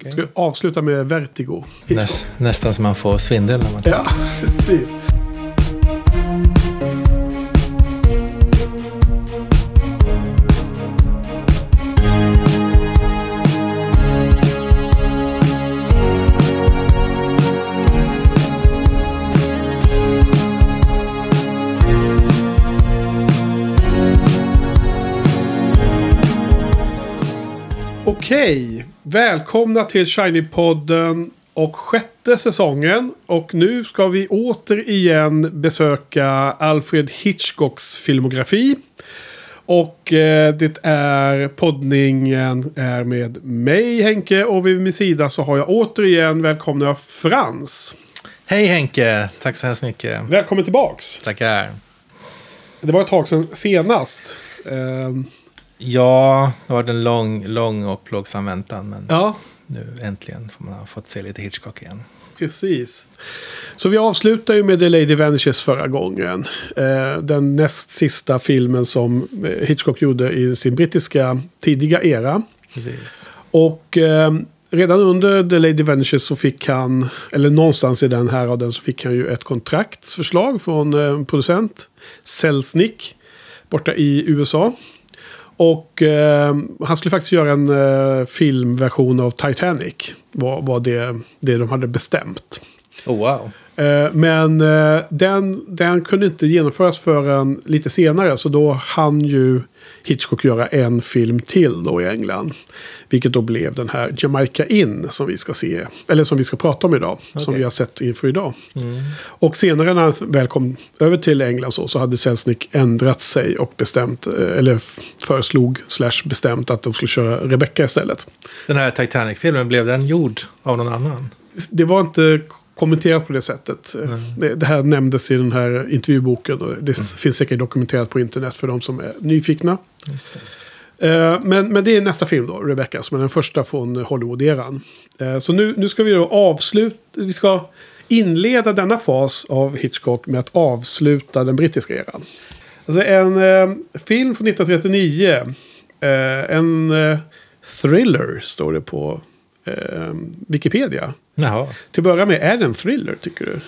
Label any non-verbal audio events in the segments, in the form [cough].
Okay. Ska avsluta med Vertigo. Näst, nästan som man får svindel när man Ja, precis. Okej, välkomna till Shiny-podden och sjätte säsongen. Och nu ska vi återigen besöka Alfred Hitchcocks filmografi. Och eh, det är poddningen är med mig Henke och vid min sida så har jag återigen välkomna Frans. Hej Henke, tack så hemskt mycket. Välkommen tillbaks. Tackar. Det var ett tag sedan senast. Eh, Ja, det har varit en lång, lång och plågsam väntan. Men ja. nu äntligen får man ha fått se lite Hitchcock igen. Precis. Så vi avslutar ju med The Lady Vanishes förra gången. Eh, den näst sista filmen som eh, Hitchcock gjorde i sin brittiska tidiga era. Precis. Och eh, redan under The Lady Vanishes så fick han, eller någonstans i den här av den så fick han ju ett kontraktsförslag från producent Selznick borta i USA. Och eh, han skulle faktiskt göra en eh, filmversion av Titanic. Var, var det, det de hade bestämt. Oh, wow. Eh, men eh, den, den kunde inte genomföras förrän lite senare. Så då hann ju Hitchcock göra en film till då i England. Vilket då blev den här Jamaica In som vi ska se. Eller som vi ska prata om idag. Okay. Som vi har sett inför idag. Mm. Och senare när han väl kom över till England så, så hade Selznick ändrat sig och bestämt. Eh, eller föreslog slash bestämt att de skulle köra Rebecca istället. Den här Titanic-filmen, blev den gjord av någon annan? Det var inte kommenterat på det sättet. Mm. Det, det, här nämndes i den här intervjuboken. Och det mm. finns säkert dokumenterat på internet för de som är nyfikna. Uh, men, men det är nästa film då, Rebecca, som är den första från Hollywood-eran. Uh, så nu, nu ska vi då avsluta, vi ska inleda denna fas av Hitchcock med att avsluta den brittiska eran. Alltså en uh, film från 1939, en thriller står det på Wikipedia. Jaha. Till att börja med, är det en thriller tycker du?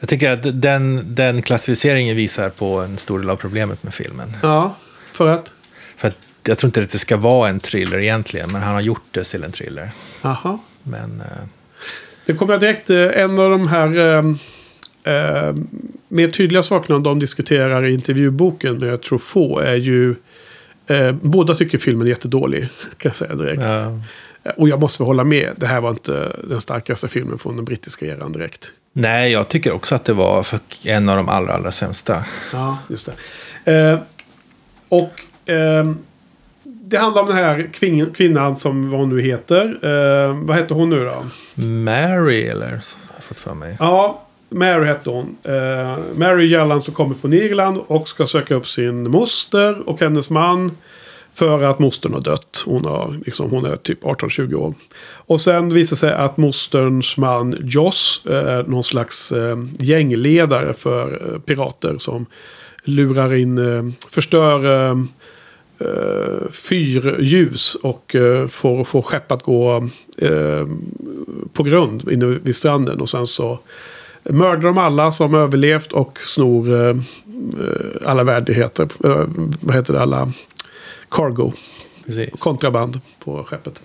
Jag tycker att den, den klassificeringen visar på en stor del av problemet med filmen. Ja, för att? För att jag tror inte att det ska vara en thriller egentligen, men han har gjort det till en thriller. Jaha. Men... Eh... Det kommer direkt, eh, en av de här eh, eh, mer tydliga sakerna de diskuterar i intervjuboken med Truffaut är ju... Eh, båda tycker filmen är jättedålig, [laughs] kan jag säga direkt. Ja. Och jag måste hålla med, det här var inte den starkaste filmen från den brittiska eran direkt. Nej, jag tycker också att det var en av de allra, allra sämsta. Ja, just det. Eh, och eh, det handlar om den här kvin kvinnan som vad hon nu heter. Eh, vad heter hon nu då? Mary eller? Har jag fått för mig. Ja, Mary hette hon. Eh, Mary Jallan som kommer från Irland och ska söka upp sin moster och hennes man. För att mostern har dött. Hon, har, liksom, hon är typ 18-20 år. Och sen visar det sig att mosterns man Joss är någon slags eh, gängledare för eh, pirater. Som lurar in, eh, förstör eh, fyrljus och får, får skepp att gå på grund inne vid stranden. Och sen så mördar de alla som överlevt och snor alla värdigheter. vad heter det? Alla cargo. Precis. Kontraband på skeppet.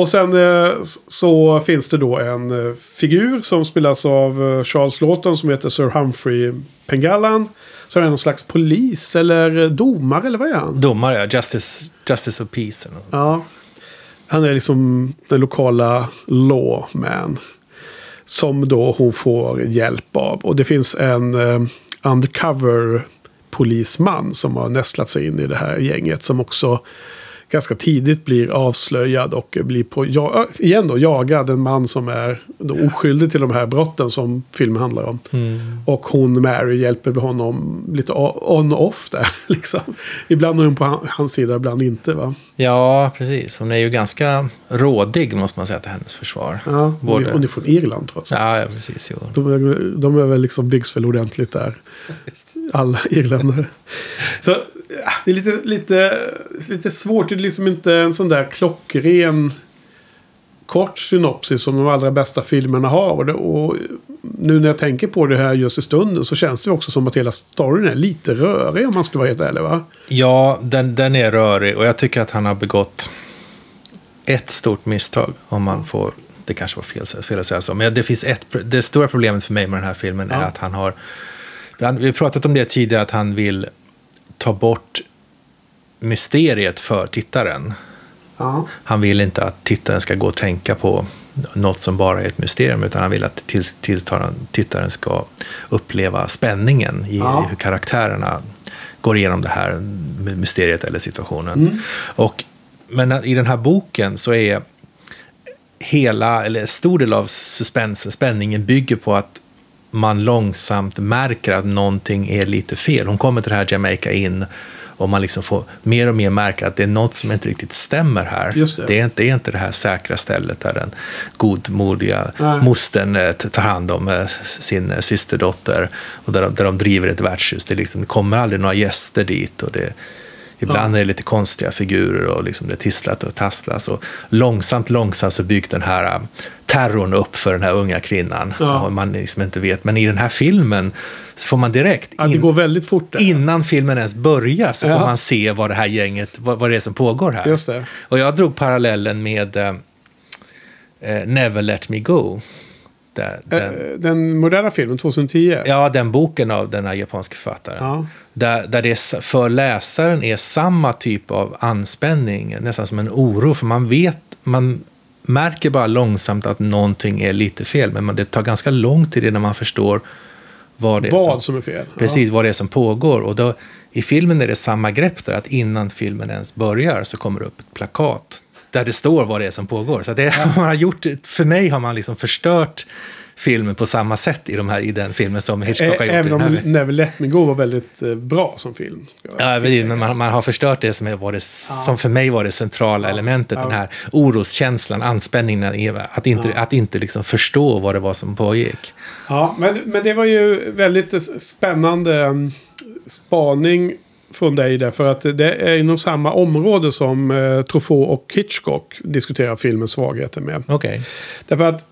Och sen eh, så finns det då en eh, figur som spelas av eh, Charles Lawton som heter Sir Humphrey Pengallan. Som är någon slags polis eller domare eller vad är han? Domare, ja. Justice, Justice of Peace. Eller något. Ja. Han är liksom den lokala lawman. Som då hon får hjälp av. Och det finns en undercover polisman som har nästlat sig in i det här gänget. Som också ganska tidigt blir avslöjad och blir på, ja, igen då, jagad. En man som är då oskyldig till de här brotten som filmen handlar om. Mm. Och hon, Mary, hjälper honom lite on och off där. [laughs] Liksom. Ibland är hon på hans sida, ibland inte. va? Ja, precis. Hon är ju ganska rådig, måste man säga, till hennes försvar. Ja, Både... hon är från Irland trots allt. Ja, ja, precis. Jo. De, är, de är väl liksom byggs väl ordentligt där. [laughs] Alla irländare. Så det är lite, lite, lite svårt. Det är liksom inte en sån där klockren kort synopsis som de allra bästa filmerna har. Och, det, och nu när jag tänker på det här just i stunden så känns det också som att hela storyn är lite rörig om man skulle vara helt ärlig va? Ja, den, den är rörig och jag tycker att han har begått ett stort misstag om man får det kanske var fel, fel att säga så. Men det, finns ett, det stora problemet för mig med den här filmen ja. är att han har... Vi har pratat om det tidigare, att han vill ta bort mysteriet för tittaren. Ja. Han vill inte att tittaren ska gå och tänka på något som bara är ett mysterium, utan han vill att till, tittaren ska uppleva spänningen i ja. hur karaktärerna går igenom det här mysteriet eller situationen. Mm. Och, men i den här boken så är hela, eller stor del av suspensen, spänningen bygger på att man långsamt märker att någonting är lite fel. Hon kommer till det här Jamaica in och man liksom får mer och mer märka att det är något som inte riktigt stämmer här. Det. Det, är inte, det är inte det här säkra stället där den godmodiga Nej. mostern eh, tar hand om eh, sin eh, systerdotter och där de, där de driver ett värdshus. Det, liksom, det kommer aldrig några gäster dit. och det Ibland ja. är det lite konstiga figurer och liksom det tisslat och tasslas. Och långsamt, långsamt så byggs den här äh, terrorn upp för den här unga kvinnan. Ja. Man liksom inte vet. Men i den här filmen så får man direkt, ja, det går väldigt fort där. innan filmen ens börjar, så får man se vad det här gänget, vad, vad det är som pågår här. Just det. Och jag drog parallellen med äh Never Let Me Go. Där, den, den, moderna filmen, 2010? Ja, den boken av den här japanska författaren. Ja. Där, där det för läsaren är samma typ av anspänning, nästan som en oro. För man vet, man märker bara långsamt att någonting är lite fel. Men det tar ganska lång tid innan man förstår vad det är, vad som, som är fel. Precis, ja. vad det är som pågår. Och då, I filmen är det samma grepp där, att innan filmen ens börjar så kommer det upp ett plakat där det står vad det är som pågår. Så det man har gjort, för mig har man liksom förstört filmen på samma sätt i, de här, i den filmen som Hitchcock har gjort. Även om Never Let Me Go var väldigt eh, bra som film. Ja, men man, man, har förstört det som, var det, ja. som för mig var det centrala ja. elementet. Den här oroskänslan, anspänningen, att inte, att inte liksom förstå vad det var som pågick. Ja, men, men det var ju väldigt spännande spaning från dig där. För att det är inom samma område som eh, Truffaut och Hitchcock diskuterar filmens svagheter med. Okay. Därför att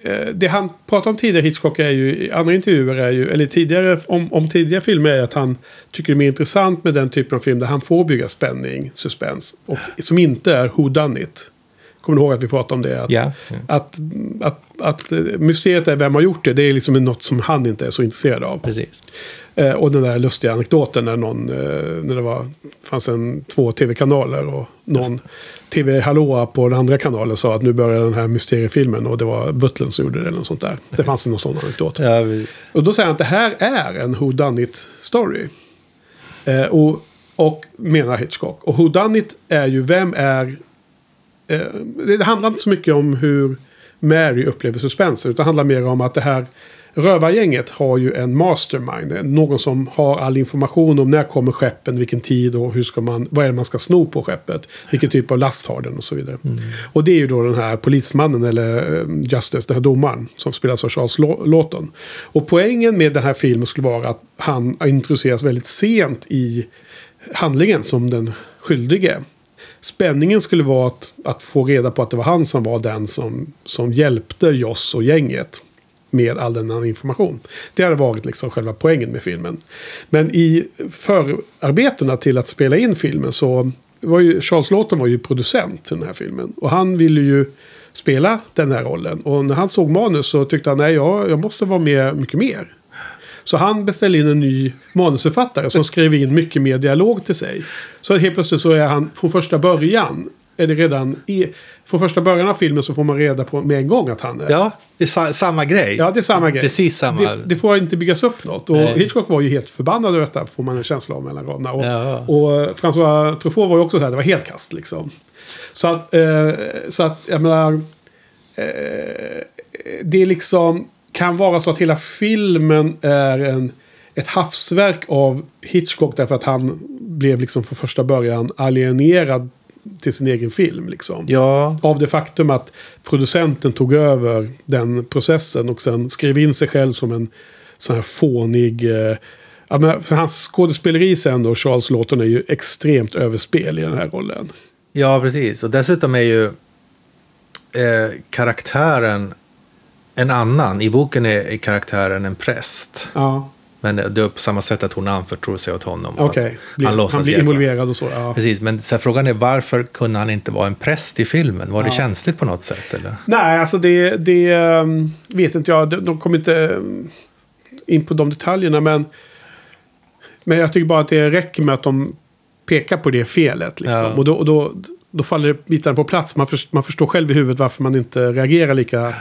eh, det han pratar om tidigare, Hitchcock, är ju, i andra intervjuer är ju, eller tidigare, om, om tidigare filmer är att han tycker det är mer intressant med den typen av film där han får bygga spänning, suspens. Och som inte är who done it. Kommer du ihåg att vi pratade om det? Att, yeah. att, att, att, att mysteriet är vem har gjort det. Det är liksom något som han inte är så intresserad av. Precis. Eh, och den där lustiga anekdoten när, någon, eh, när det var, fanns en, två tv-kanaler och någon tv hallåa på den andra kanalen sa att nu börjar den här mysteriefilmen och det var Butlin som gjorde det eller något sånt där. Det fanns någon sån anekdot. Ja, vi... Och då säger han att det här är en Who Done It story. Eh, och, och menar Hitchcock. Och Who Done It är ju vem är... Eh, det handlar inte så mycket om hur Mary upplever suspenser. Utan handlar mer om att det här Rövargänget har ju en mastermind. Någon som har all information om när kommer skeppen, vilken tid och hur ska man, vad är det man ska sno på skeppet. Vilken typ av last har den och så vidare. Mm. Och det är ju då den här polismannen eller eh, Justice, den här domaren. Som spelas av Charles Lawton. Och poängen med den här filmen skulle vara att han introduceras väldigt sent i handlingen som den skyldige. Spänningen skulle vara att, att få reda på att det var han som var den som, som hjälpte Joss och gänget med all denna information. Det hade varit liksom själva poängen med filmen. Men i förarbetena till att spela in filmen så var ju Charles Lawton var ju producent till den här filmen. Och han ville ju spela den här rollen. Och när han såg manus så tyckte han nej, jag, jag måste vara med mycket mer. Så han beställde in en ny manusförfattare som skrev in mycket mer dialog till sig. Så helt plötsligt så är han från första början är det redan i, från första början av filmen så får man reda på med en gång att han är... Ja, det är sa samma grej. Ja, det är samma grej. Precis samma. Det, det får inte byggas upp något. Och Nej. Hitchcock var ju helt förbannad över detta, får man en känsla av mellan raderna. Och, ja. och François Truffaut var ju också så här, det var helt kast liksom. Så att, eh, så att jag menar... Eh, det liksom kan vara så att hela filmen är en, ett havsverk av Hitchcock därför att han blev liksom från första början alienerad till sin egen film. Liksom. Ja. Av det faktum att producenten tog över den processen och sen skrev in sig själv som en sån här fånig... Eh, ja, för hans skådespeleri sen då, Charles Lawton, är ju extremt överspel i den här rollen. Ja, precis. Och dessutom är ju eh, karaktären en annan. I boken är, är karaktären en präst. Ja, Men det är på samma sätt att hon anförtror sig åt honom. Att Blir- Han Han blir involverad och så. Ja. Precis, men så frågan är varför kunde han inte vara en präst i filmen? Var det Ja. känsligt på något sätt? Eller? Nej, alltså det, det ehm, vet inte jag. De, de kommer inte ehm, in på de detaljerna. Men, men jag tycker bara att det räcker med att de pekar på det felet. Liksom. Ja. Och, då, och då, då faller bitarna på plats. Man, först, man förstår själv i huvudet varför man inte reagerar lika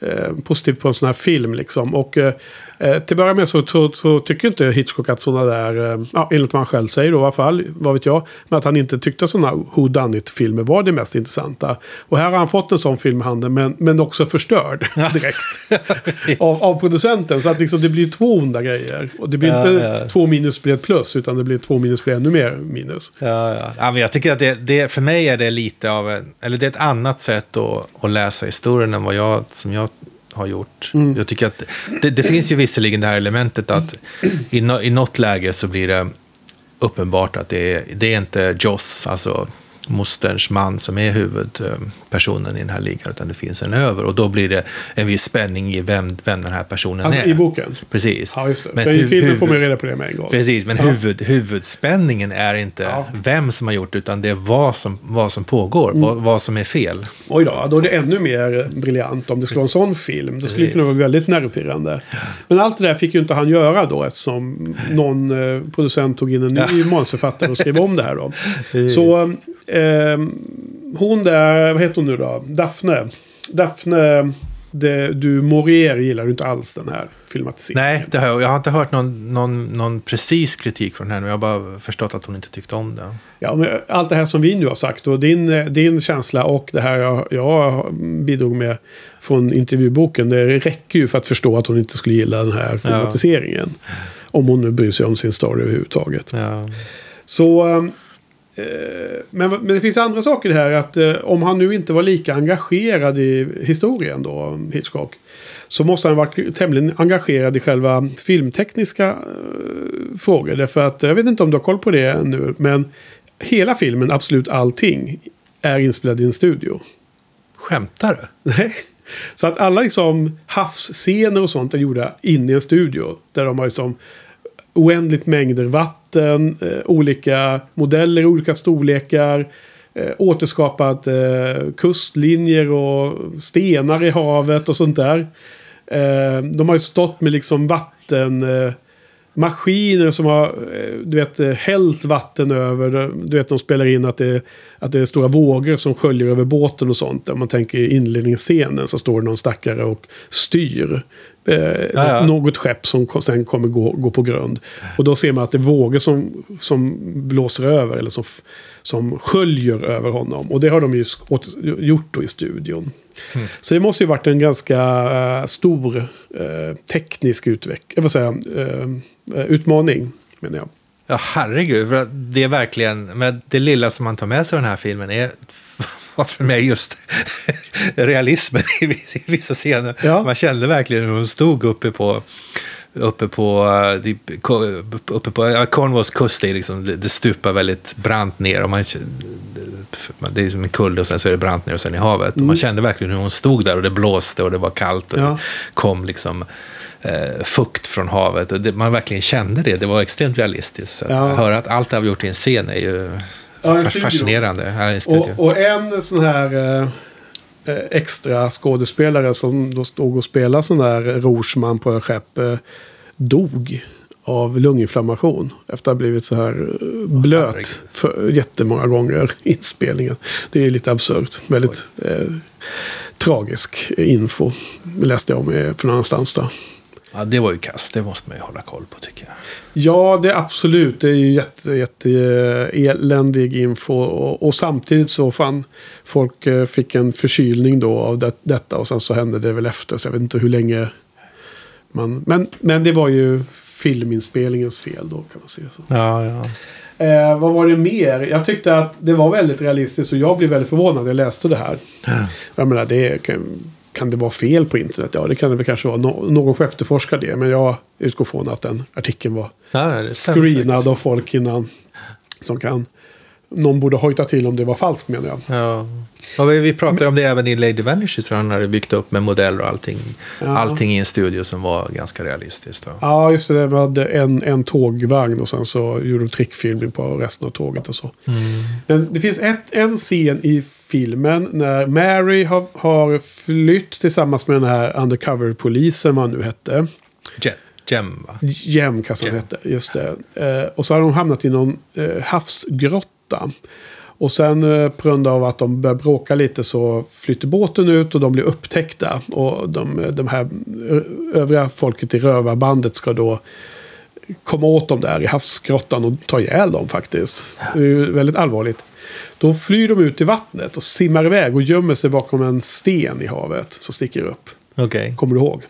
eh, positivt på en sån här film. Liksom. Och eh, eh, till att börja med så, så, så tycker inte Hitchcock att sådana där, eh, ja, enligt vad han själv säger då i alla fall, vad vet jag, men att han inte tyckte sådana who done it-filmer var det mest intressanta. Och här har han fått en sån film i handen, men, men också förstörd [laughs] direkt [laughs] av, av producenten. Så att liksom, det blir två onda grejer. Och det blir Ja, inte ja. två minus blir ett plus, utan det blir två minus blir ännu mer minus. Ja, ja. ja men jag tycker att det, det, för mig är det lite av en, eller det är ett annat sätt att, att läsa historien än vad jag, som jag har gjort. Mm. Jag tycker att det, det finns ju visserligen det här elementet att i, no, i något läge så blir det uppenbart att det är, det är inte Joss, alltså mosterns man som är huvudpersonen i den här ligan, utan det finns en över. Och då blir det en viss spänning i vem, vem den här personen Alltså är. i boken. Precis. Ja, just det. Men I filmen får man ju reda på det med en gång. Precis, men Ja. huvud, huvudspänningen är inte Ja. vem som har gjort det, utan det är vad som, vad som pågår, Mm. vad, vad som är fel. Oj då, då är det ännu mer briljant om det skulle vara en sån film. Det skulle Precis. kunna vara väldigt nervpirrande. Men allt det där fick ju inte han göra då eftersom någon eh, producent tog in en ny manusförfattare och skrev om det här då. [laughs] Så eh, hon där, vad heter hon nu då? Daphne. Daphne det, du Morier gillar ju inte alls den här filmatiseringen. Nej, det har jag, jag har inte hört någon, någon, någon precis kritik från henne, jag har bara förstått att hon inte tyckte om det. Ja, men allt det här som vi nu har sagt och din, din känsla och det här jag, jag bidrog med från intervjuboken. Det räcker ju för att förstå att hon inte skulle gilla den här filmatiseringen. Om hon nu bryr sig om sin story överhuvudtaget. Ja. Så, eh, men, men det finns andra saker här. Att eh, om han nu inte var lika engagerad i historien då, Hitchcock. Så måste han ha varit tämligen engagerad i själva filmtekniska eh, frågor. Därför att, jag vet inte om du har koll på det nu. Men hela filmen, absolut allting, är inspelad i en studio. Skämtar du? [laughs] Nej. Så att alla liksom havsscener och sånt är gjorda inne i en studio. Där de har liksom oändligt mängder vatten, eh, olika modeller, olika storlekar. Eh, återskapat eh, kustlinjer och stenar i havet och sånt där. Eh, de har ju stått med liksom vatten... Eh, maskiner som har eh, du vet, eh, hällt vatten över. Du vet, de spelar in att det, att det är stora vågor som sköljer över båten och sånt. Om man tänker i inledningsscenen så står det någon stackare och styr. Eh, ja. Något skepp som sen kommer gå, gå på grund. Och då ser man att det är vågor som, som blåser över eller som, som sköljer över honom. Och det har de ju gjort då i studion. Så det måste ju varit en ganska eh, stor eh, teknisk utveck- jag vill säga, eh, eh, utmaning. Menar jag. Ja, herregud. Det är verkligen, med det lilla som man tar med sig av den här filmen är var för mig just [laughs] realismen i vissa- scener. Ja. Man kände verkligen hur hon stod uppe på uppe på, eh, typ, uppe på Cornwalls kust, är liksom, det, det stupar väldigt brant ner. Och man, det är som en kulle och sen så är det brant ner och sen i havet. Och man kände verkligen hur hon stod där och det blåste och det var kallt. Och Ja. det kom liksom eh, fukt från havet. Och det, man verkligen kände det. Det var extremt realistiskt. Så att Ja. höra att allt det har gjort i en scen är ju Ja, en fascinerande. Ja, en. Och, och en sån här eh, eh, extra skådespelare som då stod och spelade sån där Rorsman på ett skepp eh, dog av lunginflammation. Efter att ha blivit så här eh, blöt för jättemånga gånger i inspelningen. Det är lite absurt. Väldigt eh, tragisk info. Läste jag om från annanstans då. Ja, det var ju kast. Det måste man ju hålla koll på tycker jag. Ja, det är absolut. Det är ju jätte, jätte eh, eländig info. Och, och samtidigt så fan, folk eh, fick en förkylning då av det, detta. Och sen så hände det väl efter. Så jag vet inte hur länge man... Men, men det var ju filminspelningens fel då kan man säga så. Ja, ja. Eh, vad var det mer? Jag tyckte att det var väldigt realistiskt och jag blev väldigt förvånad när jag läste det här. Jag menar, det kan, kan det vara fel på internet? Ja, det kan det väl kanske vara. Nå, någon får efterforska det. Men jag utgår från att den artikeln var stämmer screenad av folk innan. Som kan någon borde hojta till om det var falskt menar jag. Ja. Och vi, vi pratade om det även i Lady Vanishes, så han hade byggt upp med modeller och allting. Ja. Allting i en studio som var ganska realistiskt. Då. Ja, just det. De hade en, en tågvagn och sen så gjorde de trickfilmning på resten av tåget och så. Men det finns ett, en scen i filmen när Mary har, har flytt tillsammans med den här undercover-polisen, vad han nu hette. Jet, Gem, va? Jem kanske hette, just det. Eh, och så har de hamnat i någon eh, havsgrotta. Och sen eh, på grund av att de börjar bråka lite så flyttar båten ut och de blir upptäckta. Och de, de här ö- övriga folket i rövarbandet ska då komma åt dem där i havsgrottan och ta ihjäl dem faktiskt. Det är ju väldigt allvarligt. Då flyr de ut i vattnet och simmar iväg och gömmer sig bakom en sten i havet som sticker upp. Okej. Kommer du ihåg?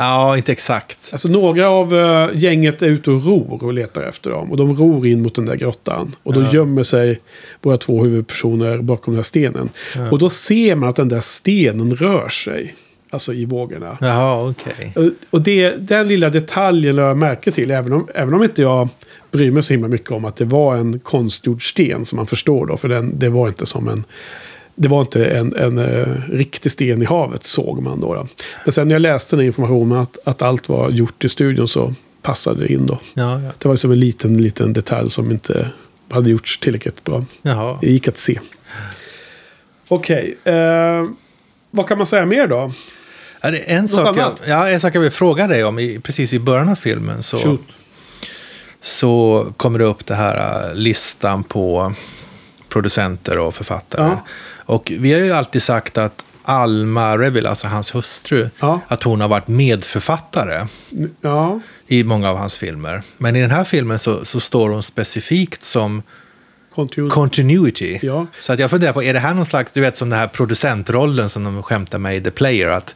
Ja, inte exakt. Alltså några av eh, gänget är ute och ror och letar efter dem. Och de ror in mot den där grottan. Och då Ja. gömmer sig våra två huvudpersoner bakom den här stenen. Och då ser man att den där stenen rör sig. Alltså i vågorna. Jaha, okej. Och- Och det, den lilla detaljen lade jag märke till. Även om, även om inte jag bryr mig så himla mycket om att det var en konstgjord sten. Som man förstår då. För den, det var inte som en... Det var inte en, en eh, riktig sten i havet såg man då, då. Men sen när jag läste den informationen att, att allt var gjort i studion så passade det in då. Ja, ja. Det var som en liten, liten detalj som inte hade gjorts tillräckligt bra. Jaha. Det gick att se. Okej, eh, vad kan man säga mer då? Ja, det är en, sak jag, ja, en sak jag vill fråga dig om. I, precis i början av filmen så, Shoot. så kommer det upp det här äh, listan på producenter och författare. Ja. Och vi har ju alltid sagt att Alma Reville, alltså hans hustru, Ja. att hon har varit medförfattare Ja, i många av hans filmer. Men i den här filmen så, så står hon specifikt som continue. continuity. Ja. Så att jag funderar på, är det här någon slags, du vet som den här producentrollen som de skämtar med i The Player, att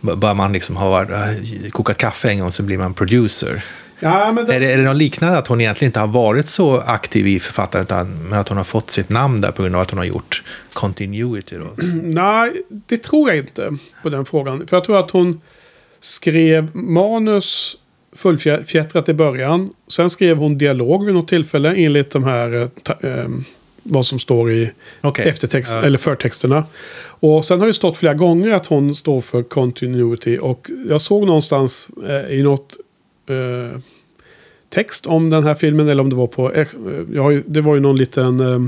bara man liksom har äh, kokat kaffe en gång så blir man producer. Ja men det, Är det, är det något liknande att hon egentligen inte har varit så aktiv i författandet, men att hon har fått sitt namn där på grund av att hon har gjort continuity då? [clears throat] nej, det tror jag inte på den frågan. För jag tror att hon skrev manus fullfjättrat i början. Sen skrev hon dialog vid något tillfälle enligt de här eh, ta, eh, vad som står i Okej. eftertext, Ja. eller förtexterna. Och sen har det stått flera gånger att hon står för continuity. Och jag såg någonstans eh, i något eh, text om den här filmen. Eller om det var på... Eh, jag det var ju någon liten eh,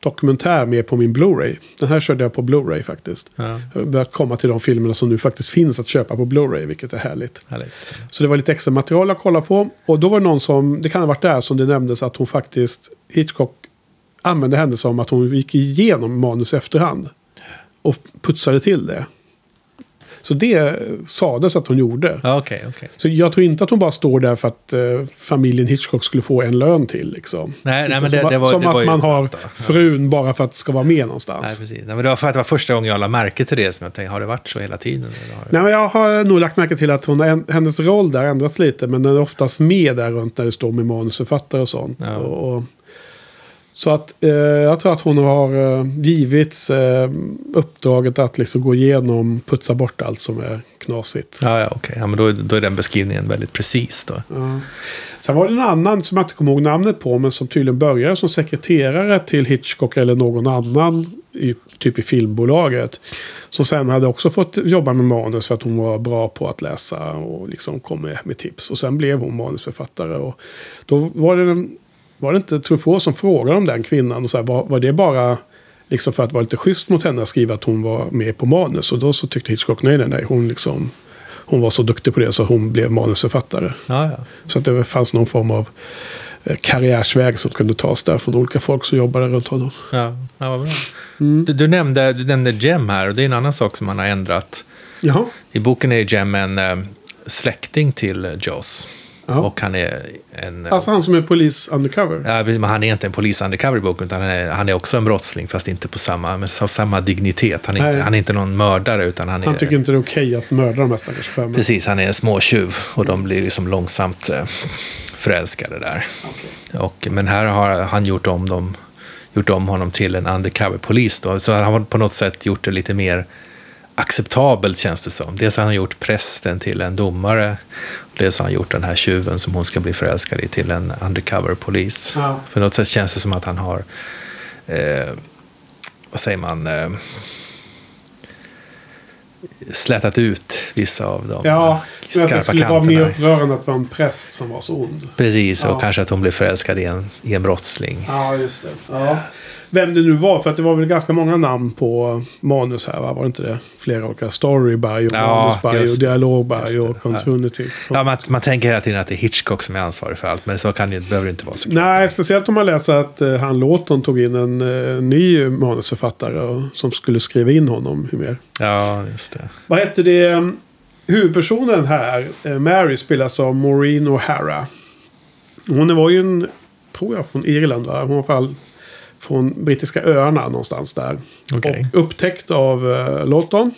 dokumentär med på min Blu-ray. Den här körde jag på Blu-ray faktiskt. Ja, Jag har börjat komma till de filmerna som nu faktiskt finns att köpa på Blu-ray, vilket är härligt. härligt. Så det var lite extra material att kolla på. Och då var det någon som, det kan ha varit där som det nämndes att hon faktiskt, Hitchcock använde henne som att hon gick igenom manus efterhand. Och putsade till det. Så det sades att hon gjorde. Okej, okej. Så jag tror inte att hon bara står där för att eh, familjen Hitchcock skulle få en lön till. Liksom. Nej, nej, men som, det, det var, som det var att man har vänta. frun bara för att ska vara med Nej, någonstans. precis. Nej, men det var för att det var första gången jag la märke till det som jag tänkte, har det varit så hela tiden? Det... Nej, men jag har nog lagt märke till att hon, hennes roll där ändrats lite. Men den är oftast med där runt när det står med manusförfattare och sånt. Ja. Och, och, så att eh, jag tror att hon har eh, givits eh, uppdraget att liksom gå igenom, putsa bort allt som är knasigt. Ja, ja, okej. Ja, men då, då är den beskrivningen väldigt precis då. Ja. Sen var det en annan som jag inte kommer ihåg namnet på, men som tydligen började som sekreterare till Hitchcock eller någon annan, i, typ i filmbolaget. Som sen hade också fått jobba med manus för att hon var bra på att läsa och liksom kom med, med tips. Och sen blev hon manusförfattare. Och då var det, en- var det inte Truffaut som frågade om den kvinnan. Och så här, var, var det bara liksom för att vara lite schysst mot henne att skriva att hon var med på manus? Och då så tyckte Hitchcock nej, nej, nej. Hon, liksom, hon var så duktig på det så hon blev manusförfattare. Ja, ja. Så att det fanns någon form av eh, karriärsväg som kunde tas där från olika folk som jobbade runt honom. Ja, ja vad bra. Mm. Du, du, nämnde, du nämnde Jem här och det är en annan sak som man har ändrat. Jaha. I boken är Jem en eh, släkting till Joss. Ja. Och han är en... Alltså han som är polis undercover. Ja, men han är inte en polis undercover i boken, utan han är, han är också en brottsling, fast inte på samma, med av samma dignitet. Han är, inte, han är inte någon mördare, utan han är... Han tycker inte det är okej att mörda de här stackars sjömännen. Precis, han är en småtjuv och de blir liksom långsamt eh, förälskade där. Okej. Och, men här har han gjort om, dem, gjort om honom till en undercover-polis. Så han har på något sätt gjort det lite mer acceptabelt känns det som. Dels har han gjort prästen till en domare. Dels har han gjort den här tjuven som hon ska bli förälskad i till en undercover polis. Ja. På något sätt känns det som att han har, eh, vad säger man, eh, slätat ut vissa av dem. Ja, men att det skarpa skulle vara mer kanterna. upprörande att det var en präst som var så ond. Precis, Ja. och kanske att hon blir förälskad i en, i en brottsling. Ja, just det. Ja. Vem det nu var, för att det var väl ganska många namn på manus här, va? Var det inte det? Flera olika. Story by och Ja, manus by just och by och continuity. Ja, man, man tänker hela tiden att det är Hitchcock som är ansvarig för allt, men så kan det, behöver det inte vara så. Nej, speciellt om man läser att uh, han Lawton tog in en eh, ny manusförfattare och, som skulle skriva in honom mer. Ja, just det. Vad hette det? Huvudpersonen här, eh, Mary, spelas av Maureen O'Hara. Hon var ju en, tror jag, från Irland. Va? Hon var i alla fall från brittiska öarna någonstans där. Okej. Och upptäckt av uh, Lawton.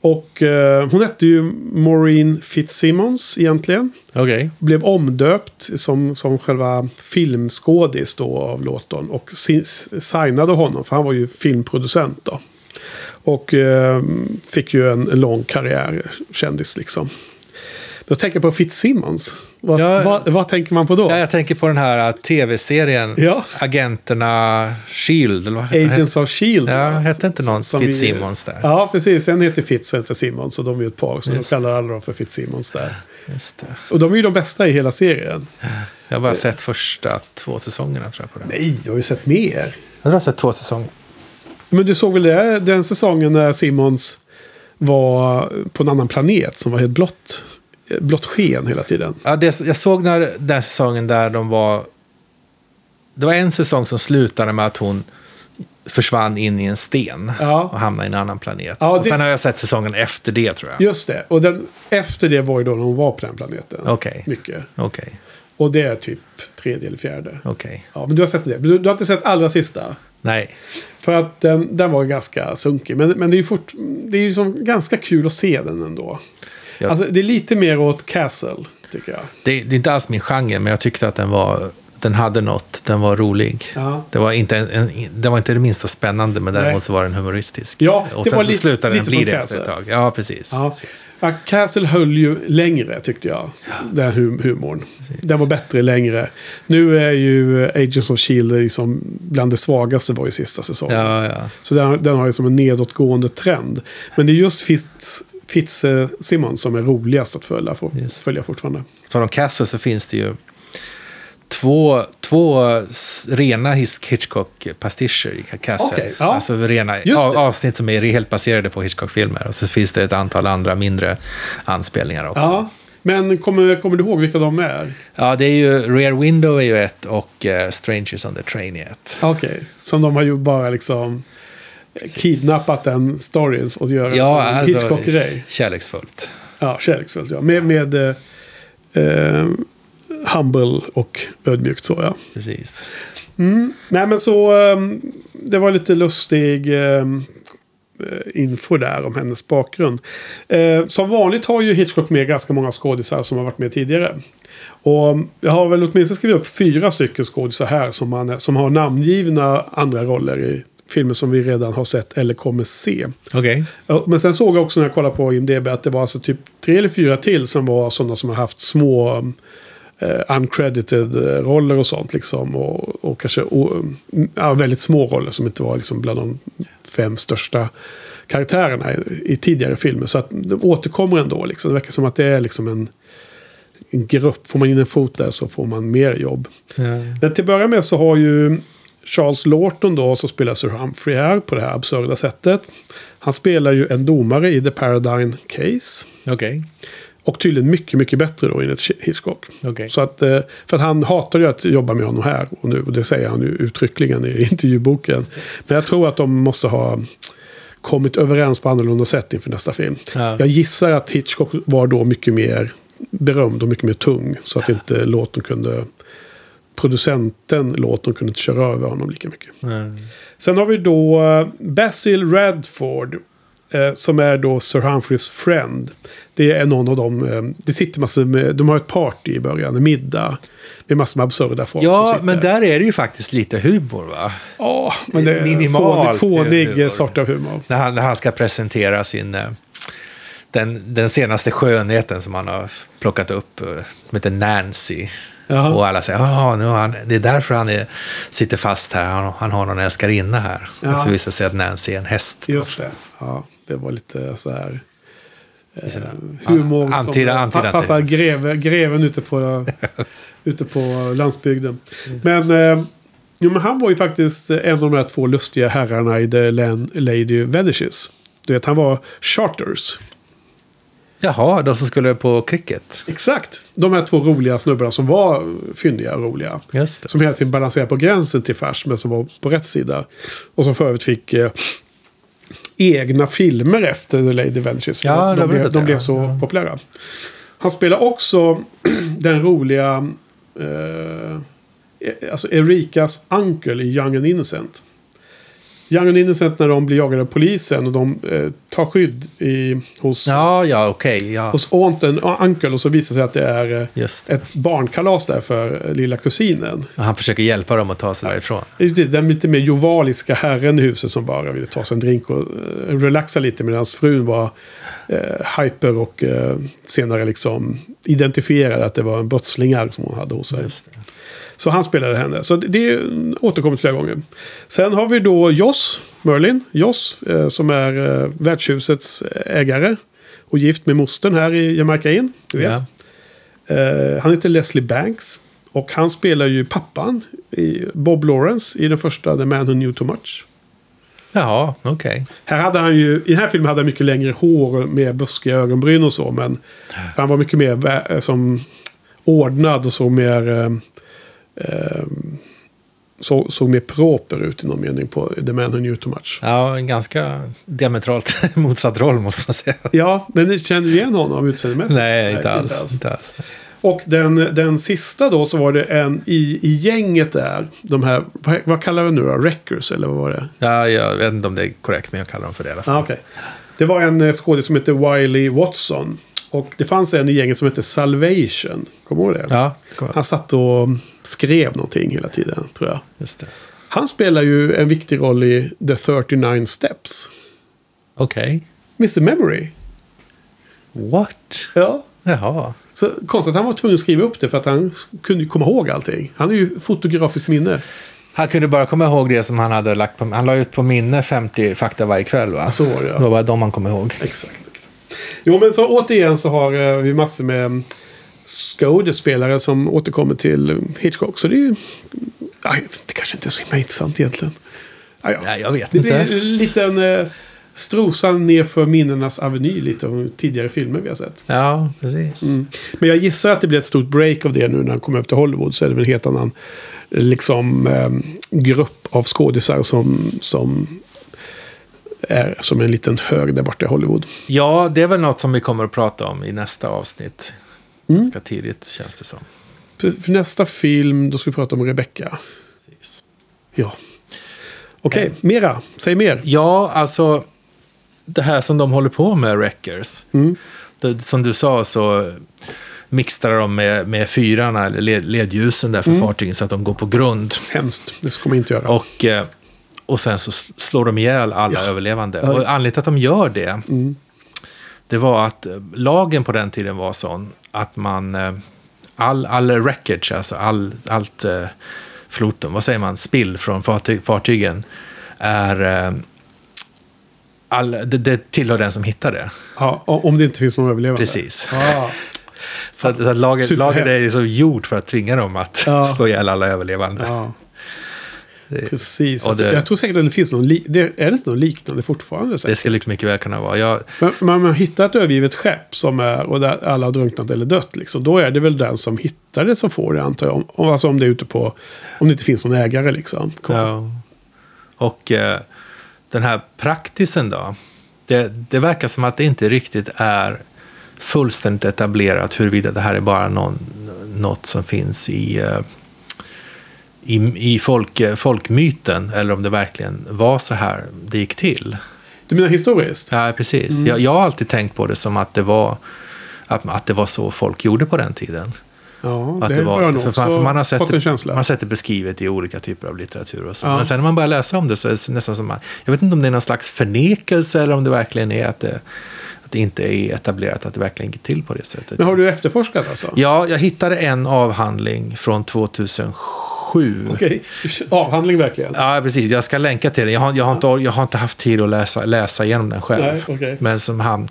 Och eh, hon hette ju Maureen Fitzsimmons egentligen. Okej. Blev omdöpt som, som själva filmskådis då av Lawton. Och si- signade honom, för han var ju filmproducent då. Och eh, fick ju en, en lång karriär, kändis liksom. Jag tänker på Fitzsimmons. Vad, Ja. vad, vad tänker man på då? Ja, jag tänker på den här uh, tv-serien, Ja. Agenterna Shield. Eller vad? Agents of Shield. Ja, hette inte någon Som Fitzsimmons där? Ja, precis. En heter Fitz och en heter Simmons. Och de är ju ett par. Så Just de kallar alla dem för Fitzsimmons där. Just det. Och de är ju de bästa i hela serien. Jag har bara sett första två säsongerna tror jag på den. Nej, du har ju sett mer. Jag har sett två säsonger. Men du såg väl det, den säsongen när Simmons var på en annan planet som var helt blått, blått sken hela tiden? Ja, det, jag såg när, den säsongen där de var... Det var en säsong som slutade med att hon försvann in i en sten Ja. och hamnade i en annan planet. Ja, och det- sen har jag sett säsongen efter det tror jag. Just det. Och den, efter det var ju då när hon var på den planeten. Okej, Mycket. okej, Och det är typ tredje eller fjärde. okej. Ja, men du har sett det. Du, du har inte sett allra sista. Nej, För att den, den var ganska sunkig. Men, men det är ju fort, det är ju som ganska kul att se den ändå. Ja. Alltså, det är lite mer åt Castle, tycker jag. det, det är inte alls min genre, men jag tyckte att den var... Den hade något, den var rolig. Ja. Det var inte, en, en, det var inte det minsta spännande, men Nej. däremot så var den humoristisk. Ja, och det sen var så lite- slutade den lite bli som det efter ett tag. Ja, precis. Ja. precis. Ja, Castle höll ju längre tyckte jag. Den hum- humorn. Den var bättre längre. Nu är ju Agents of Shield liksom bland det svagaste var ju sista säsongen. Ja, ja. Så den, den har ju som en nedåtgående trend. Men det är just Fitz, Fitz eh, Simmons som är roligast att följa, Just. följa fortfarande. På de Castle så finns det ju två, två rena Hitchcock-pastischer i Castle. Okej, ja. Alltså rena av, avsnitt som är helt baserade på Hitchcock-filmer. Och så finns det ett antal andra mindre anspelningar också. Ja, men kommer, kommer du ihåg vilka de är? Ja, det är ju Rear Window är ju ett och eh, Strangers on the Train är ett. Okej, som de har ju bara liksom kidnappat den storyn och göra Ja, en alltså Hitchcock-grej. kärleksfullt. Ja, kärleksfullt ja. Med, med eh, eh, humble och ödmjukt så ja. Precis. Mm. Nej men så ehm, det var lite lustig eh, info där om hennes bakgrund. Eh, som vanligt har ju Hitchcock med ganska många skådisar som har varit med tidigare. Och jag har väl åtminstone skrivit upp fyra stycken skådisar här som, man, som har namngivna andra roller i filmer som vi redan har sett eller kommer se. Ja, Men sen såg jag också när jag kollade på IMDB att det var alltså typ tre eller fyra till som var sådana som har haft små eh, uncredited eh, roller och sånt liksom. Och, och kanske o, ja, väldigt små roller som inte var liksom bland de fem största karaktärerna i, i tidigare filmer. Så att det återkommer ändå liksom. Det verkar som att det är liksom en, en grupp. Får man in en fot där så får man mer jobb. Ja. Men till att börja med så har ju Charles Lawton då, som spelar Sir Humphrey här på det här absurda sättet. Han spelar ju en domare i The Paradigm Case. Okej. Och tydligen mycket, mycket bättre då enligt Hitchcock. Okej. Så att, eh, för att han hatar ju att jobba med honom här och nu. Och det säger han ju uttryckligen i [laughs] intervjuboken. Men jag tror att de måste ha kommit överens på annorlunda sätt inför nästa film. Ja. Jag gissar att Hitchcock var då mycket mer berömd och mycket mer tung. Så att inte Lawton kunde... Producenten Lawton kunde inte köra över honom lika mycket. Mm. Sen har vi då eh, Basil Radford. eh, som är då Sir Humphreys friend. Det är någon av dem, eh, det sitter massor med, de har ett party i början, en middag. Med massor med absurda folk som Ja, sitter. men där är det ju faktiskt lite humor va? Ja, men det är Minimalt fånig, fånig sort av humor. När han, när han ska presentera sin... Den, den senaste skönheten som han har plockat upp, som heter Nancy. Jaha. Och alla säger att nu han, det är därför han är, sitter fast här. Han, han har någon älskarinna här. Ja. Och så visar det sig att Nancy är en häst. Just det. Ja, det var lite så här... Eh, humor antida- som antida- pa- passar greve, greven ute på, [laughs] ute på landsbygden. Men, eh, jo, men han var ju faktiskt en av de här två lustiga herrarna i The Lady Vanishes. Du vet, han var charters. Jaha, de som skulle på cricket. Exakt. De här två roliga snubbarna som var fyndiga och roliga. Just det. Som hela tiden balanserade på gränsen till fars, men som var på rätt sida. Och som för övrigt fick eh, egna filmer efter The Lady Ventures. Ja, de, blev, de blev så Ja. populära. Han spelar också [clears throat] den roliga... Eh, alltså Erikas uncle i Young and Innocent. Young and Innocent när de blir jagade av polisen och de eh, tar skydd i, hos, Ja, ja, okej. ja. hos aunten och uncle och så visar det sig att det är eh, Just ett barnkalas där för eh, lilla kusinen. Och Han försöker hjälpa dem att ta sig därifrån. Den lite mer jovaliska herren i huset som bara ville ta sig en drink och eh, relaxa lite medan frun var eh, hyper och eh, senare liksom identifierade att det var en brottslingar som hon hade hos sig. Just det. Så han spelade henne. Så det, återkommit flera gånger. Sen har vi då Joss Merlin. Joss eh, som är eh, värdshusets ägare. Och gift med mostern här i Jamaica Inn. Du vet. Ja. Eh, han heter Leslie Banks. Och han spelar ju pappan i Bob Lawrence i den första The Man Who Knew Too Much. Jaha, okej. Här hade han ju, I den här filmen hade han mycket längre hår med buskiga ögonbryn och så. Men han var mycket mer som ordnad och så mer... Eh, så, såg mer proper ut i någon mening på The Man Who Knew Too Much. Ja, en ganska diametralt [laughs] motsatt roll måste man säga. Ja, men ni känner du igen honom utseendemässigt? Nej, inte alls. Inte alls. Och den, den sista då så var det en i, i gänget där. De här, vad, vad kallar vi nu då? Wreckers eller vad var det? Ja, jag vet inte om det är korrekt, men jag kallar dem för det i alla fall. Ah, okay. Det var en eh, skådis som hette Wiley Watson. Och det fanns en i gänget som hette Salvation. Kommer du ihåg det? Ja, kom. Han satt och skrev någonting hela tiden, tror jag. just det. Han spelar ju en viktig roll i The 39 Steps. Okej. Mr Memory. What? Ja. Jaha. Så konstigt att han var tvungen att skriva upp det för att han kunde komma ihåg allting. Han är ju fotografiskt minne. Han kunde bara komma ihåg det som han hade lagt på... Han la ut på minne 50 fakta varje kväll, va? Så var det, ja. Det var bara de man kom ihåg. Exakt, exakt. Jo, men så återigen så har eh, vi massor med skådespelare som återkommer till Hitchcock. Så det är ju... Aj, det kanske inte är så himla intressant egentligen. Aj, ja. Nej, jag vet Det inte. blir en liten eh, strosan nerför minnenas aveny lite av tidigare filmer vi har sett. Ja, precis. Mm. Men jag gissar att det blir ett stort break av det nu när han kommer upp till Hollywood. Så är det väl en helt annan liksom, eh, grupp av skådisar som, som är som en liten hög där borta i Hollywood. Ja, det är väl något som vi kommer att prata om i nästa avsnitt. Mm. Ganska tidigt, känns det som. För, för nästa film, då ska vi prata om Rebecca. Precis. Ja. Okej, mera. Säg mer. Ja, alltså det här som de håller på med, Wreckers. Mm. Det, som du sa så mixtrar de med, med fyrarna, eller led, ledljusen där för Mm. fartygen så att de går på grund. Hemskt. Det ska man inte göra. Och, eh, och sen så slår de ihjäl alla Ja. överlevande. Ja. Och anledningen till att de gör det, Mm. Det var att eh, lagen på den tiden var sån att man, eh, all, all wreckage, alltså all, allt eh, floten, vad säger man, spill från fartyg, fartygen, är, all, det, det tillhör den som hittar det. Ja, om det inte finns någon överlevande. Precis. Ja. [laughs] Så, att, så att lagen är liksom gjort för att tvinga dem att Ja. [laughs] slå ihjäl alla överlevande. ja. Det- Precis. Och det- Jag tror säkert att det finns någon, det, är det inte någon liknande fortfarande? Det säkert? skulle mycket väl kunna vara. Jag, Men man har hittat ett övergivet skepp som är, och där alla har drunknat eller dött. Liksom. Då är det väl den som hittar det som får det antar jag. Om, om- alltså om det är ute på, om det inte finns någon ägare liksom. Ja. Och eh, den här praktisen då. Det, det verkar som att det inte riktigt är fullständigt etablerat huruvida det här är bara någon, något som finns i, eh, i, i folk, folkmyten eller om det verkligen var så här det gick till. Du menar historiskt? Ja, precis. Mm. Jag, jag har alltid tänkt på det som att det var, att, att det var så folk gjorde på den tiden. Ja, Att det, det var- jag nog för man- för man har sett det-. Man har sett det beskrivet i olika typer av litteratur och så. Ja. Men sen när man börjar läsa om det så är det nästan som att, jag vet inte om det är någon slags förnekelse eller om det verkligen är att det, att det inte är etablerat att det verkligen gick till på det sättet. Men har du efterforskat alltså? Ja, jag hittade en avhandling från 2007. Okej, avhandling verkligen? Ja, precis. Jag ska länka till den. Jag har, jag har, inte, jag har inte haft tid att läsa, läsa igenom den själv. Nej, okej. Men som, han,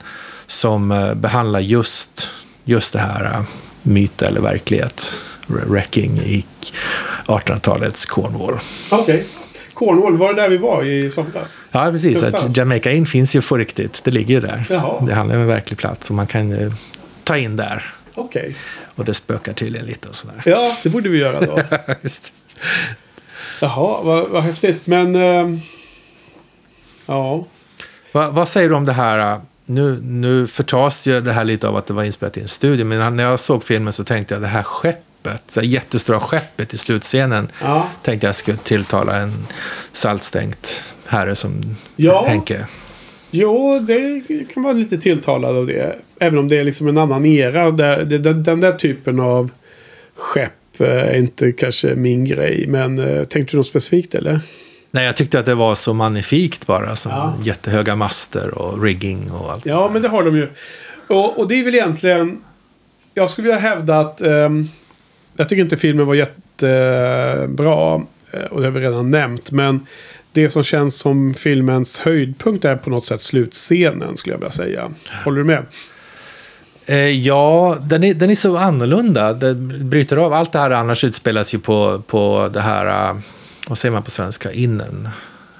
som eh, behandlar just, just det här uh, myt eller verklighet. Re- Wrecking i 1800-talets Cornwall. Okej. Cornwall, var det där vi var i somras? Ja, precis. Att. Jamaica Inn finns ju på riktigt. Det ligger ju där. Jaha. Det handlar om en verklig plats som man kan eh, ta in där. Okej. Och det spökar tydligen lite och sådär. Ja, det borde vi göra då. [laughs] Just. Jaha, vad, vad häftigt. Men... ehm, ja. Va, vad säger du om det här? äh, Nu, nu förtas ju det här lite av att det var inspelat i en studio. Men när jag såg filmen så tänkte jag det här skeppet, så här jättestora skeppet i slutscenen. Ja. Tänkte jag skulle tilltala en saltstänkt herre som Ja. Henke. Jo, det kan vara lite tilltalad av det. Även om det är liksom en annan era. Där, det, den, den där typen av skepp eh, är inte kanske min grej. Men eh, tänkte du något specifikt eller? Nej, jag tyckte att det var så magnifikt bara. Som Ja. jättehöga master och rigging och allt. Ja, men det har de ju. Och, och det är väl egentligen... Jag skulle vilja hävda att... ehm, jag tycker inte filmen var jättebra. eh, Och det har vi redan nämnt. Men det som känns som filmens höjdpunkt är på något sätt slutscenen skulle jag vilja säga. Håller du med? Eh, ja, den är, den är så annorlunda. Den bryter av. Allt det här annars utspelas ju på, på det här, äh, vad säger man på svenska, innen.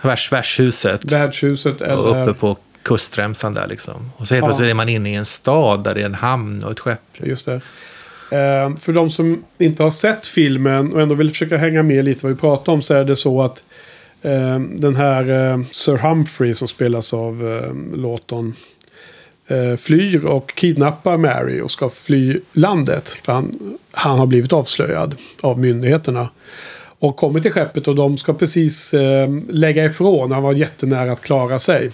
Värs, värdshuset. Värdshuset Och eller... uppe på kustremsan där liksom. Och så helt Ja. plötsligt är man inne i en stad där det är en hamn och ett skepp. Just det. Eh, för de som inte har sett filmen och ändå vill försöka hänga med lite vad vi pratar om så är det så att eh, Ehm, den här eh, Sir Humphrey som spelas av eh, Lawton eh, flyr och kidnappar Mary och ska fly landet. För han, han har blivit avslöjad av myndigheterna. Och kommer till skeppet och de ska precis eh, lägga ifrån. Han var jättenära att klara sig.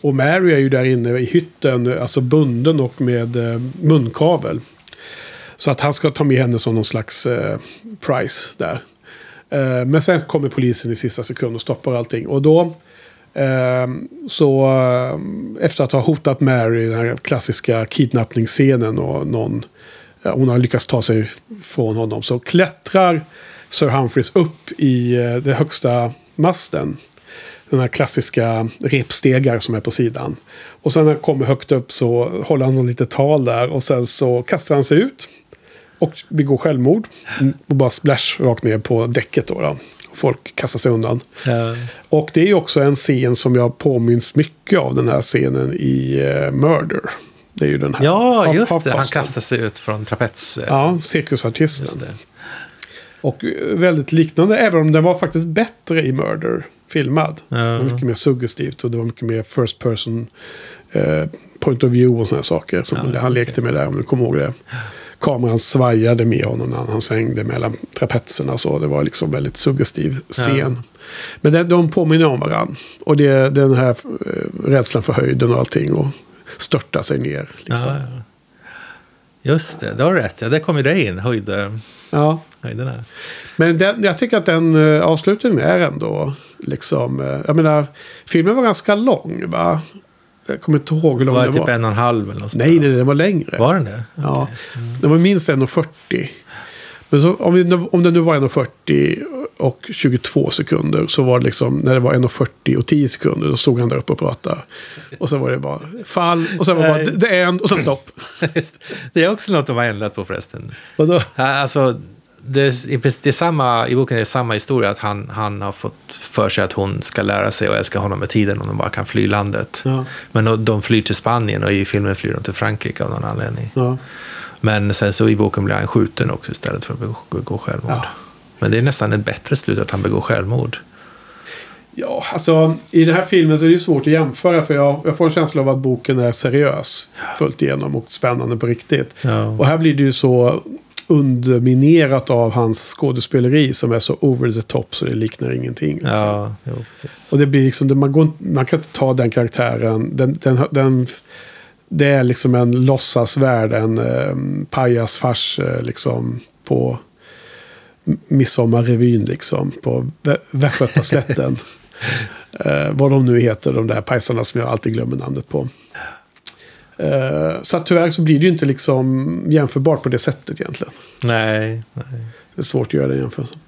Och Mary är ju där inne i hytten, alltså bunden och med eh, munkavel. Så att han ska ta med henne som någon slags eh, price där. Eh, men sen kommer polisen i sista sekund och stoppar allting. Och då, eh, så eh, efter att ha hotat Mary, den här klassiska kidnappningsscenen och någon, hon har lyckats ta sig från honom, så klättrar Sir Humphreys upp i den högsta masten. Den här klassiska repstegar som är på sidan. Och sen när han kommer högt upp så håller han något litet tal där och sen så kastar han sig ut. Och begår självmord. Och bara splash rakt ner på däcket då. då. Och folk kastar sig undan. Och det är ju också en scen som jag påminns mycket av den här scenen i uh, Murder. Det är ju den här. Ja, just det. Han kastar sig ut från trapets. eh, Ja, cirkusartisten. Och eh, väldigt liknande, även om den var faktiskt bättre i Murder filmad. Det var mycket mer suggestivt och det var mycket mer first person eh, point of view och sådana saker som han lekte med där, om du kommer ihåg det. Kameran svajade med honom när han svängde mellan trapetserna så. Det var liksom väldigt suggestiv scen. Men det, de påminner om varandra. Och det den här eh, rädslan för höjden och allting. Och störta sig ner. Liksom. Ja, ja. Just det, det har du rätt. Ja, det kom ju det in, höjd, Ja. höjderna. Men den, jag tycker att den uh, avslutningen är ändå liksom... eh, jag menar, filmen var ganska lång va? Jag kommer inte ihåg hur lång Var den det typ var. en och en halv eller något Nej, nej, den var längre. Var den det? Ja, den var minst 1,40. Men så, om, vi, om den nu var 1,40 och 22 sekunder så var det liksom när det var 1,40 och 10 sekunder då stod han där uppe och pratade. Och så var det bara fall och sen var det bara det är en och sen stopp. [laughs] Det. är också något de har ändrat på förresten. Och då, Ja, Alltså, det, är, det är samma, I boken är det samma historia. Att han, han har fått för sig att hon ska lära sig och älska honom med tiden om de bara kan fly landet. Ja. Men de, flyr till Spanien och i filmen flyr de till Frankrike av någon anledning. ja. Men sen så i boken blir han skjuten också istället för att begå självmord. Ja. Men det är nästan ett bättre slut att han begår självmord. Ja, alltså i den här filmen så är det ju svårt att jämföra för jag, jag får en känsla av att boken är seriös. Fullt igenom och spännande på riktigt. Ja. Och här blir det ju så underminerat av hans skådespeleri som är så over the top så det liknar ingenting. liksom. Ja, jo, precis. Och det blir liksom, man, går, man kan inte ta den karaktären. Den, den, den, det är liksom en låtsasvärld, en um, pajasfars eh, liksom på Midsommarrevyn liksom. På Vä- Västgötaslätten. [laughs] eh, vad de nu heter, de där pajsarna som jag alltid glömmer namnet på. Eh, så att tyvärr så blir det ju inte liksom jämförbart på det sättet egentligen. Nej, nej. Det är svårt att göra den jämförelsen.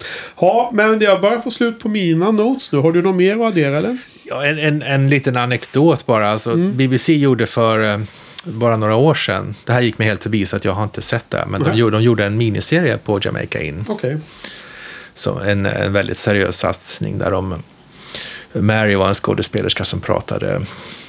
Ja, men jag börjar få slut på mina notes nu. Har du något mer att addera eller? Ja, en, en, en liten anekdot bara. Alltså, Mm. BBC gjorde för eh, bara några år sedan, det här gick mig helt förbi så att jag har inte sett det, men de, Nej. gjorde, de gjorde en miniserie på Jamaica In. Okej. Så en, en väldigt seriös satsning där de... Mary var en skådespelerska som pratade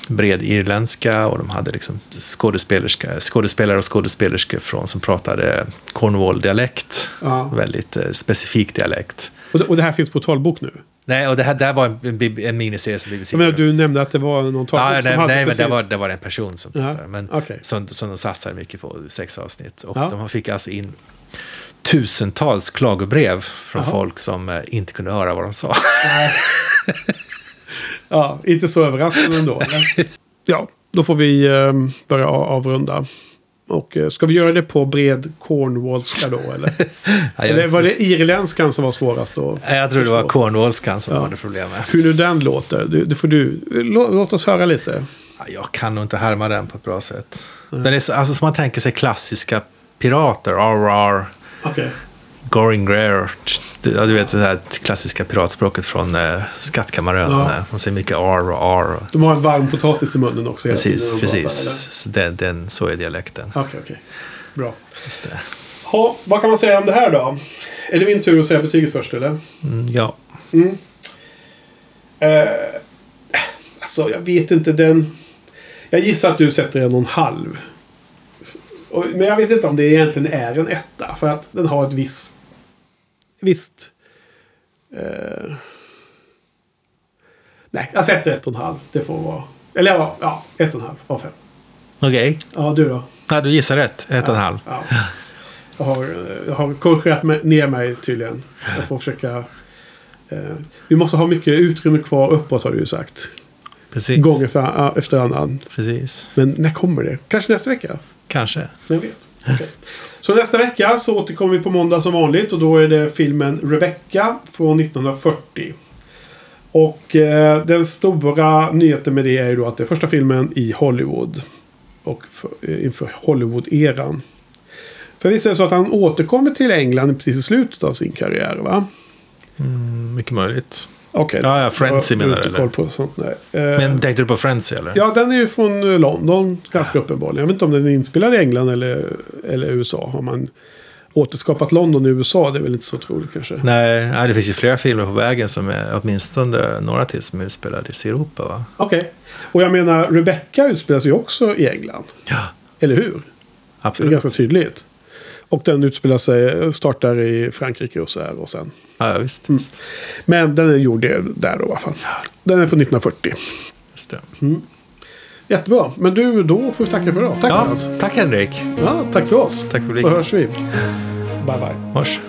bred irländska och de hade liksom skådespelerska, skådespelare och skådespelerskor från som pratade Cornwall-dialekt. Ja. Väldigt eh, specifik dialekt. Och, det, och det här finns på talbok nu? Nej, och det här där var en, en, miniserie som BBC gjorde. du nämnde att det var någon talbok Ja, som nej, hade nej men det precis- var, det var en person som Ja, pratade. Men okej. som, som de satsade mycket på, sex avsnitt. Och Ja. de fick alltså in tusentals klagobrev från Jaha. folk som eh, inte kunde höra vad de sa. [laughs] Ja, inte så överraskande ändå. [laughs] ja, då får vi eh, börja avrunda. Och eh, ska vi göra det på bred cornwallska då eller? [laughs] Ja, eller var det irländskan som var svårast då? Nej, jag tror det var? Cornwallskan som Ja. hade problem med. Hur nu den låter, det, det får du. Lå, låt oss höra lite. Ja, Jag kan nog inte härma den på ett bra sätt. Den är så, alltså som man tänker sig klassiska pirater. RR, Okej. Goring Greer. Ja, du vet det här klassiska piratspråket från eh, Skattkammarön. Ja. Eh, Man säger mycket R och R. De har en varm potatis i munnen också. Precis, de precis. pratar, den, den, så är dialekten. Okej, okej. Bra. Just det. Ha, vad kan man säga om det här då? Är det min tur att säga betyget först eller? Mm, ja. Eh, alltså, jag vet inte. Den... Jag gissar att du sätter en och en halv. Men jag vet inte om det egentligen är en etta. För att den har ett visst... Visst... Eh, nej, jag sätter ett och en halv. Det får vara... Eller ja, ja ett och en halv av fem. Okej. Ja, du då? Ja, du gissar rätt. Ett och en halv. Ja. Jag har, jag har korrigerat mig, ner mig tydligen. Jag får försöka... Eh, vi måste ha mycket utrymme kvar uppåt har du ju sagt. Precis. Gång efter, efter annan. Precis. Men när kommer det? Kanske nästa vecka? Kanske. Vem vet? Okej. Så nästa vecka så återkommer vi på måndag som vanligt. Och då är det filmen Rebecca från 1940. Och eh, den stora nyheten med det är ju då att det är första filmen i Hollywood. Och för, eh, inför Hollywood-eran. För visst är det så att han återkommer till England precis i slutet av sin karriär va? Mm, mycket möjligt. Okej. Ja, ja, Frenzy menar du, eller? på sånt, nej. Eh, Men tänkte du på Frenzy eller? Ja, den är ju från eh, London ganska uppenbarligen. Jag vet inte om den är inspelad i England eller, eller USA. Har man återskapat London i USA? Det är väl inte så troligt kanske. Nej, nej, det finns ju flera filmer på vägen som är åtminstone några till som är utspelade i Europa va? Okej. Och jag menar, Rebecca utspelar sig också i England. Ja, Eller hur? Det är absolut. ganska tydligt. Och den utspelar sig, startar i Frankrike och så här och sen. Ja, visst. visst. Men den är gjord där då i alla fall. Den är från 1940. Just det. Jättebra. Men du, då får vi tacka för idag. Tack Ja, Hans. tack Henrik. Ja, tack för oss. Tack för Då hörs vi. Bye bye. Hörs.